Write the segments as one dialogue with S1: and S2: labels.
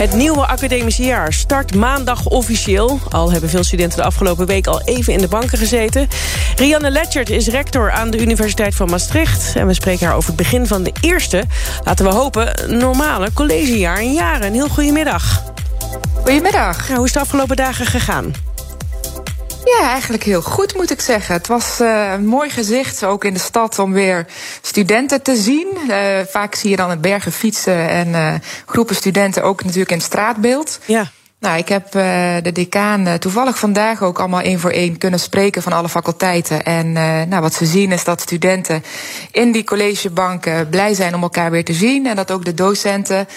S1: Het nieuwe academische jaar start maandag officieel. Al hebben veel studenten de afgelopen week al even in de banken gezeten. Rianne Letchert is rector aan de Universiteit van Maastricht. En we spreken haar over het begin van de eerste, laten we hopen, normale collegejaar in jaren. Een heel goedemiddag.
S2: Goedemiddag.
S1: Hoe is de afgelopen dagen gegaan?
S2: Ja, eigenlijk heel goed moet ik zeggen. Het was uh, een mooi gezicht, ook in de stad, om weer studenten te zien. Uh, vaak zie je dan het bergen fietsen en uh, groepen studenten ook natuurlijk in het straatbeeld.
S1: Ja.
S2: Nou, ik heb de decaan toevallig vandaag ook allemaal één voor één kunnen spreken van alle faculteiten. En nou, wat ze zien is dat studenten in die collegebanken blij zijn om elkaar weer te zien. En dat ook de docenten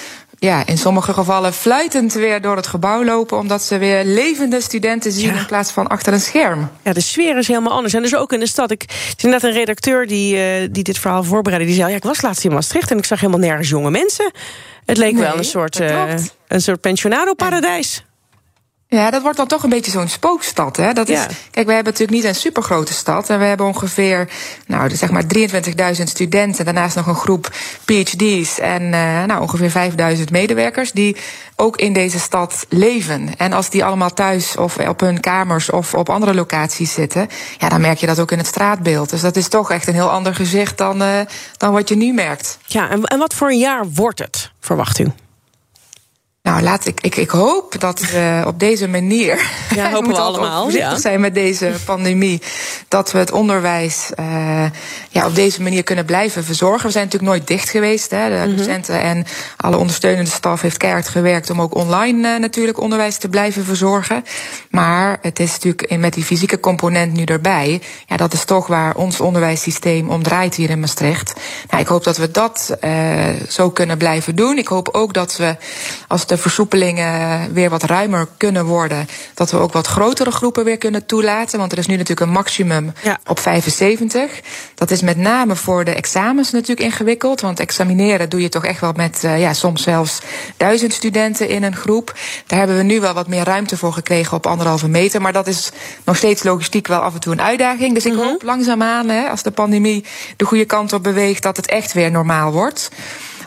S2: ja, in sommige gevallen fluitend weer door het gebouw lopen. omdat ze weer levende studenten zien ja. in plaats van achter een scherm.
S1: Ja, de sfeer is helemaal anders. En dus ook in de stad. Ik zie net een redacteur die, uh, die dit verhaal voorbereidde. Die zei: ja, Ik was laatst in Maastricht en ik zag helemaal nergens jonge mensen. Het leek
S2: nee,
S1: wel een soort, uh, een soort pensionado-paradijs.
S2: Ja, dat wordt dan toch een beetje zo'n spookstad. Hè? Dat is,
S1: Ja.
S2: Kijk, we hebben natuurlijk niet een supergrote stad. En we hebben ongeveer nou, zeg maar 23.000 studenten. Daarnaast nog een groep PhD's en uh, nou, ongeveer 5.000 medewerkers. die ook in deze stad leven. En als die allemaal thuis of op hun kamers of op andere locaties zitten. ja, dan merk je dat ook in het straatbeeld. Dus dat is toch echt een heel ander gezicht dan, uh, dan wat je nu merkt.
S1: Ja, en, en wat voor een jaar wordt het, verwacht u?
S2: Nou, laat ik, ik, ik hoop dat we op deze manier.
S1: Ja, hopen we allemaal.
S2: Ja. zijn met deze pandemie. Dat we het onderwijs uh, ja, op deze manier kunnen blijven verzorgen. We zijn natuurlijk nooit dicht geweest. Hè. De
S1: Mhm.
S2: docenten en alle ondersteunende staf heeft keihard gewerkt om ook online uh, natuurlijk onderwijs te blijven verzorgen. Maar het is natuurlijk met die fysieke component nu erbij. Ja, dat is toch waar ons onderwijssysteem om draait hier in Maastricht. Nou, ik hoop dat we dat uh, zo kunnen blijven doen. Ik hoop ook dat we, als de versoepelingen weer wat ruimer kunnen worden, dat we ook wat grotere groepen weer kunnen toelaten. Want er is nu natuurlijk een maximum
S1: Ja.
S2: op 75. Dat is met name voor de examens natuurlijk ingewikkeld. Want examineren doe je toch echt wel met uh, ja, soms zelfs duizend studenten in een groep. Daar hebben we nu wel wat meer ruimte voor gekregen op anderhalve meter. Maar dat is nog steeds logistiek wel af en toe een uitdaging. Dus ik hoop langzaamaan, hè, als de pandemie de goede kant op beweegt, dat het echt weer normaal wordt.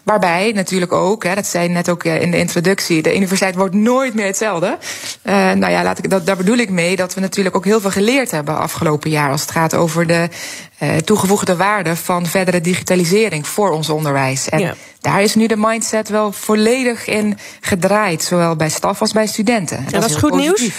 S2: Waarbij natuurlijk ook, hè, dat zei net ook eh, in de introductie, de universiteit wordt nooit meer hetzelfde. Uh, nou ja, laat ik, dat, daar bedoel ik mee dat we natuurlijk ook heel veel geleerd hebben afgelopen jaar als het gaat over de uh, toegevoegde waarde van verdere digitalisering voor ons onderwijs. En
S1: Ja.
S2: daar is nu de mindset wel volledig in gedraaid, zowel bij staf als bij studenten. En
S1: dat is goed nieuws?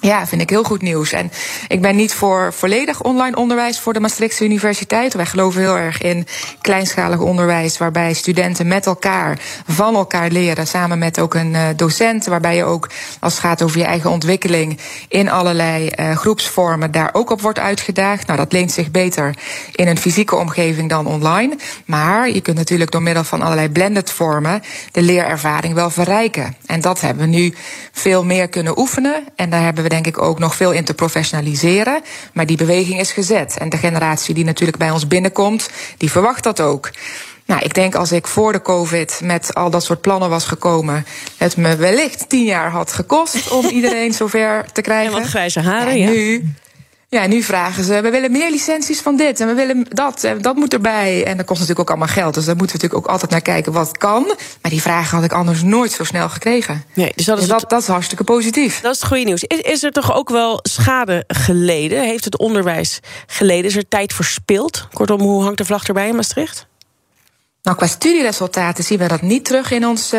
S2: Ja, vind ik heel goed nieuws. En ik ben niet voor volledig online onderwijs voor de Maastrichtse Universiteit. Wij geloven heel erg in kleinschalig onderwijs, waarbij studenten met elkaar van elkaar leren, samen met ook een uh, docent, waarbij je ook, als het gaat over je eigen ontwikkeling, in allerlei uh, groepsvormen daar ook op wordt uitgedaagd. Nou, dat leent zich beter in een fysieke omgeving dan online. Maar je kunt natuurlijk door middel van allerlei blended vormen de leerervaring wel verrijken. En dat hebben we nu veel meer kunnen oefenen. En daar hebben we denk ik ook nog veel in te professionaliseren. Maar die beweging is gezet. En de generatie die natuurlijk bij ons binnenkomt, die verwacht dat ook. Nou, ik denk als ik voor de COVID met al dat soort plannen was gekomen, het me wellicht tien jaar had gekost om iedereen zover te krijgen.
S1: En wat grijze haren,
S2: En
S1: ja.
S2: nu, ja, nu vragen ze, we willen meer licenties van dit en we willen dat en dat moet erbij. En dat kost natuurlijk ook allemaal geld, dus daar moeten we natuurlijk ook altijd naar kijken wat kan. Maar die vragen had ik anders nooit zo snel gekregen.
S1: Nee, dus dat is
S2: Dus
S1: het-
S2: dat is hartstikke positief.
S1: Dat is het goede nieuws. Is, is er toch ook wel schade geleden? Heeft het onderwijs geleden? Is er tijd verspild? Kortom, hoe hangt de vlag erbij in Maastricht?
S2: Nou, qua studieresultaten zien we dat niet terug in onze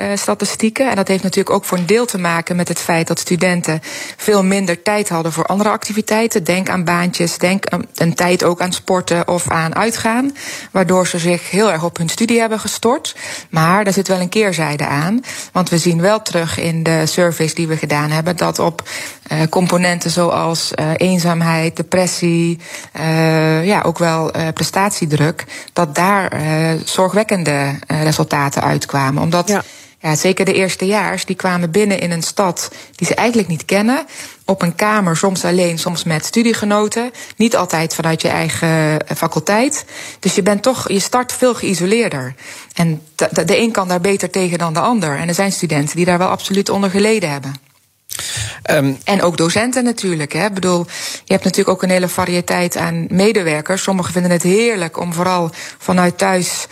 S2: uh, statistieken. En dat heeft natuurlijk ook voor een deel te maken met het feit dat studenten veel minder tijd hadden voor andere activiteiten. Denk aan baantjes, denk een tijd ook aan sporten of aan uitgaan. Waardoor ze zich heel erg op hun studie hebben gestort. Maar daar zit wel een keerzijde aan. Want we zien wel terug in de surveys die we gedaan hebben dat op uh, componenten zoals uh, eenzaamheid, depressie, uh, ja, ook wel prestatiedruk, dat daar zorgwekkende resultaten uitkwamen. Omdat
S1: Ja.
S2: ja, zeker de eerstejaars, die kwamen binnen in een stad die ze eigenlijk niet kennen. Op een kamer, soms alleen, soms met studiegenoten. Niet altijd vanuit je eigen faculteit. Dus je bent toch, je start veel geïsoleerder. En de, de een kan daar beter tegen dan de ander. En er zijn studenten die daar wel absoluut onder geleden hebben. Um, en ook docenten natuurlijk. Hè. Ik bedoel, je hebt natuurlijk ook een hele variëteit aan medewerkers. Sommigen vinden het heerlijk om vooral vanuit thuis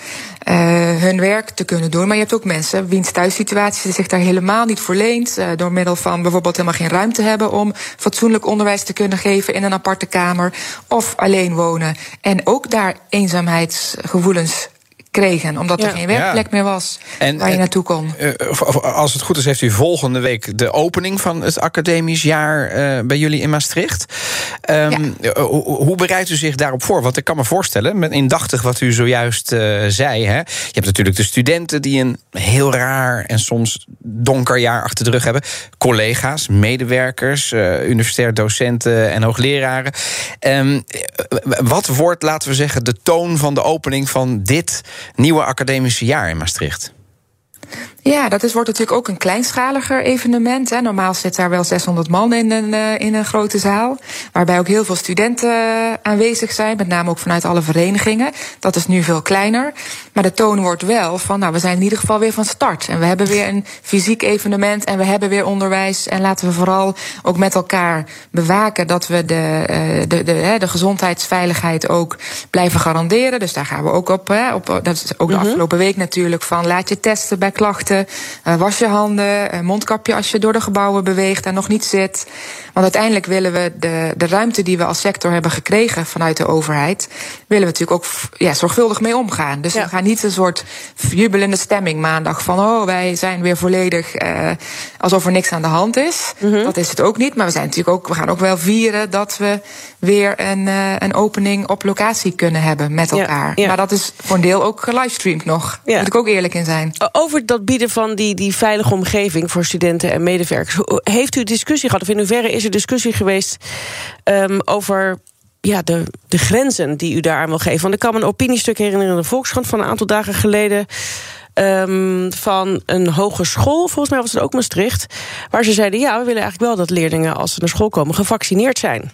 S2: uh, hun werk te kunnen doen. Maar je hebt ook mensen wiens thuissituatie zich daar helemaal niet voor leent. Uh, door middel van bijvoorbeeld helemaal geen ruimte hebben om fatsoenlijk onderwijs te kunnen geven in een aparte kamer. Of alleen wonen. En ook daar eenzaamheidsgevoelens kregen. Omdat er geen werkplek meer was en, waar je naartoe kon.
S3: Uh, als het goed is, heeft u volgende week de opening van het academisch jaar uh, bij jullie in Maastricht. Um, ja. hoe bereidt u zich daarop voor? Want ik kan me voorstellen, met indachtig wat u zojuist uh, zei. Hè, je hebt natuurlijk de studenten die een heel raar en soms donker jaar achter de rug hebben. Collega's, medewerkers, universitair docenten en hoogleraren. Um, wat wordt, laten we zeggen, de toon van de opening van dit nieuwe academische jaar in Maastricht?
S2: Ja, dat is, wordt natuurlijk ook een kleinschaliger evenement. Hè. Normaal zit daar wel 600 man in een, uh, in een grote zaal. Waarbij ook heel veel studenten uh, aanwezig zijn. Met name ook vanuit alle verenigingen. Dat is nu veel kleiner. Maar de toon wordt wel van, nou, we zijn in ieder geval weer van start. En we hebben weer een fysiek evenement. En we hebben weer onderwijs. En laten we vooral ook met elkaar bewaken dat we de, uh, de, de, de gezondheidsveiligheid ook blijven garanderen. Dus daar gaan we ook op. Hè, op dat is ook de mhm. afgelopen week natuurlijk van laat je testen bij klachten. Uh, was je handen, uh, mondkapje als je door de gebouwen beweegt en nog niet zit. Want uiteindelijk willen we de, de ruimte die we als sector hebben gekregen vanuit de overheid, willen we natuurlijk ook ja, zorgvuldig mee omgaan. Dus we gaan niet een soort jubelende stemming maandag van oh, wij zijn weer volledig uh, alsof er niks aan de hand is. Mm -hmm. Dat is het ook niet. Maar we zijn natuurlijk ook, we gaan ook wel vieren dat we weer een, een opening op locatie kunnen hebben met elkaar. Ja, ja. Maar dat is voor een deel ook gelivestreamd nog. Daar moet ik ook eerlijk in zijn.
S1: Over dat bieden van die, die veilige omgeving voor studenten en medewerkers. Heeft u discussie gehad, of in hoeverre is er discussie geweest um, over ja, de, de grenzen die u daaraan wil geven? Want ik kan me een opiniestuk herinneren in de Volkskrant van een aantal dagen geleden. Um, van een hogeschool, volgens mij was het ook Maastricht, waar ze zeiden: ja, we willen eigenlijk wel dat leerlingen als ze naar school komen gevaccineerd zijn.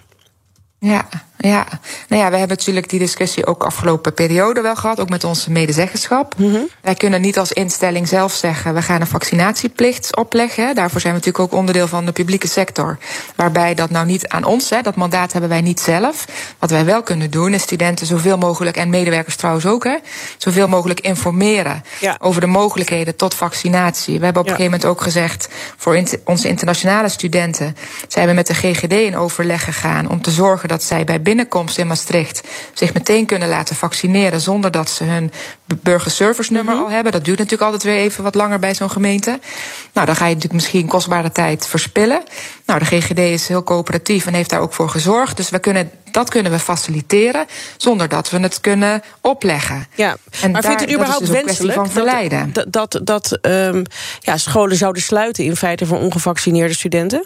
S2: Ja, ja. Nou ja, we hebben natuurlijk die discussie ook afgelopen periode wel gehad, ook met onze medezeggenschap. Mm -hmm. Wij kunnen niet als instelling zelf zeggen, we gaan een vaccinatieplicht opleggen. Daarvoor zijn we natuurlijk ook onderdeel van de publieke sector. Waarbij dat nou niet aan ons, hè, dat mandaat hebben wij niet zelf. Wat wij wel kunnen doen, is studenten zoveel mogelijk, en medewerkers trouwens ook, hè, zoveel mogelijk informeren ja. over de mogelijkheden tot vaccinatie. We hebben op ja. een gegeven moment ook gezegd, voor in onze internationale studenten zijn we met de GGD in overleg gegaan om te zorgen dat zij bij binnenkomst in Maastricht zich meteen kunnen laten vaccineren zonder dat ze hun burgerservice nummer mm -hmm. al hebben. Dat duurt natuurlijk altijd weer even wat langer bij zo'n gemeente. Nou, dan ga je natuurlijk misschien kostbare tijd verspillen. Nou, de GGD is heel coöperatief en heeft daar ook voor gezorgd. Dus we kunnen, dat kunnen we faciliteren zonder dat we het kunnen opleggen.
S1: Ja,
S2: en
S1: maar vindt u überhaupt
S2: dus
S1: wenselijk
S2: van verleiden.
S1: dat, dat, dat um, ja, scholen zouden sluiten in feite voor ongevaccineerde studenten?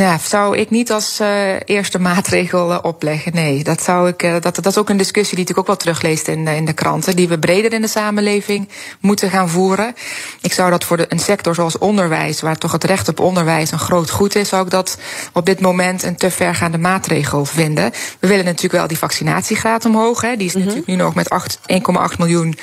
S2: Ja, zou ik niet als uh, eerste maatregel uh, opleggen. Nee, dat zou ik. Uh, dat, dat is ook een discussie die ik ook wel terugleest in, in de kranten, die we breder in de samenleving moeten gaan voeren. Ik zou dat voor de, een sector zoals onderwijs, waar toch het recht op onderwijs een groot goed is, zou ik dat op dit moment een te vergaande maatregel vinden. We willen natuurlijk wel die vaccinatiegraad omhoog. Hè. Die is mm -hmm. natuurlijk nu nog met 1,8 miljoen.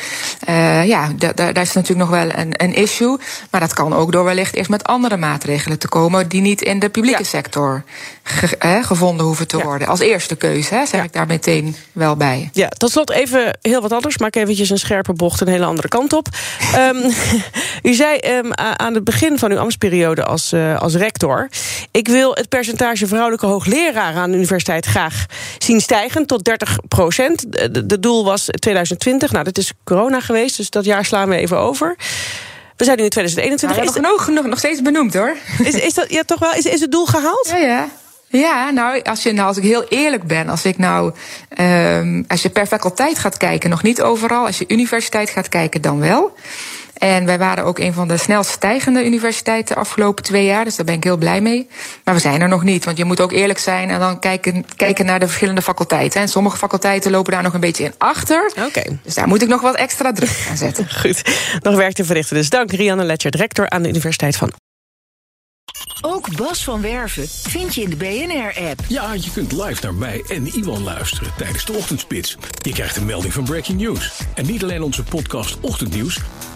S2: ja, daar is natuurlijk nog wel een, een issue. Maar dat kan ook door wellicht eerst met andere maatregelen te komen die niet in de publieke ja. Sector ge, gevonden hoeven te ja. worden. Als eerste keuze, zeg ja. ik daar meteen wel bij.
S1: Ja, tot slot even heel wat anders. Maak eventjes een scherpe bocht een hele andere kant op. um, u zei um, aan het begin van uw ambtsperiode als, uh, als rector... ik wil het percentage vrouwelijke hoogleraren aan de universiteit graag zien stijgen tot 30 procent. De doel was 2020. Nou, dat is corona geweest, dus dat jaar slaan we even over. We zijn nu in 2021.
S2: Nou, is nog, nog, nog steeds benoemd hoor.
S1: Is, is dat ja, toch wel? Is, is het doel gehaald?
S2: Ja, ja. Ja, nou als, je, nou, als ik heel eerlijk ben, als ik nou, um, als je per faculteit gaat kijken, nog niet overal, als je universiteit gaat kijken, dan wel. En wij waren ook een van de snelst stijgende universiteiten de afgelopen twee jaar. Dus daar ben ik heel blij mee. Maar we zijn er nog niet. Want je moet ook eerlijk zijn en dan kijken, kijken naar de verschillende faculteiten. En sommige faculteiten lopen daar nog een beetje in achter.
S1: Oké.
S2: Dus daar moet ik nog wat extra druk aan zetten.
S1: Goed, nog werk te verrichten. Dus dank Rianne Letcher, rector aan de Universiteit van
S4: ook Bas van Werven vind je in de BNR-app.
S5: Ja, je kunt live naar mij en Iwan luisteren tijdens de ochtendspits. Je krijgt een melding van Breaking News. En niet alleen onze podcast Ochtendnieuws,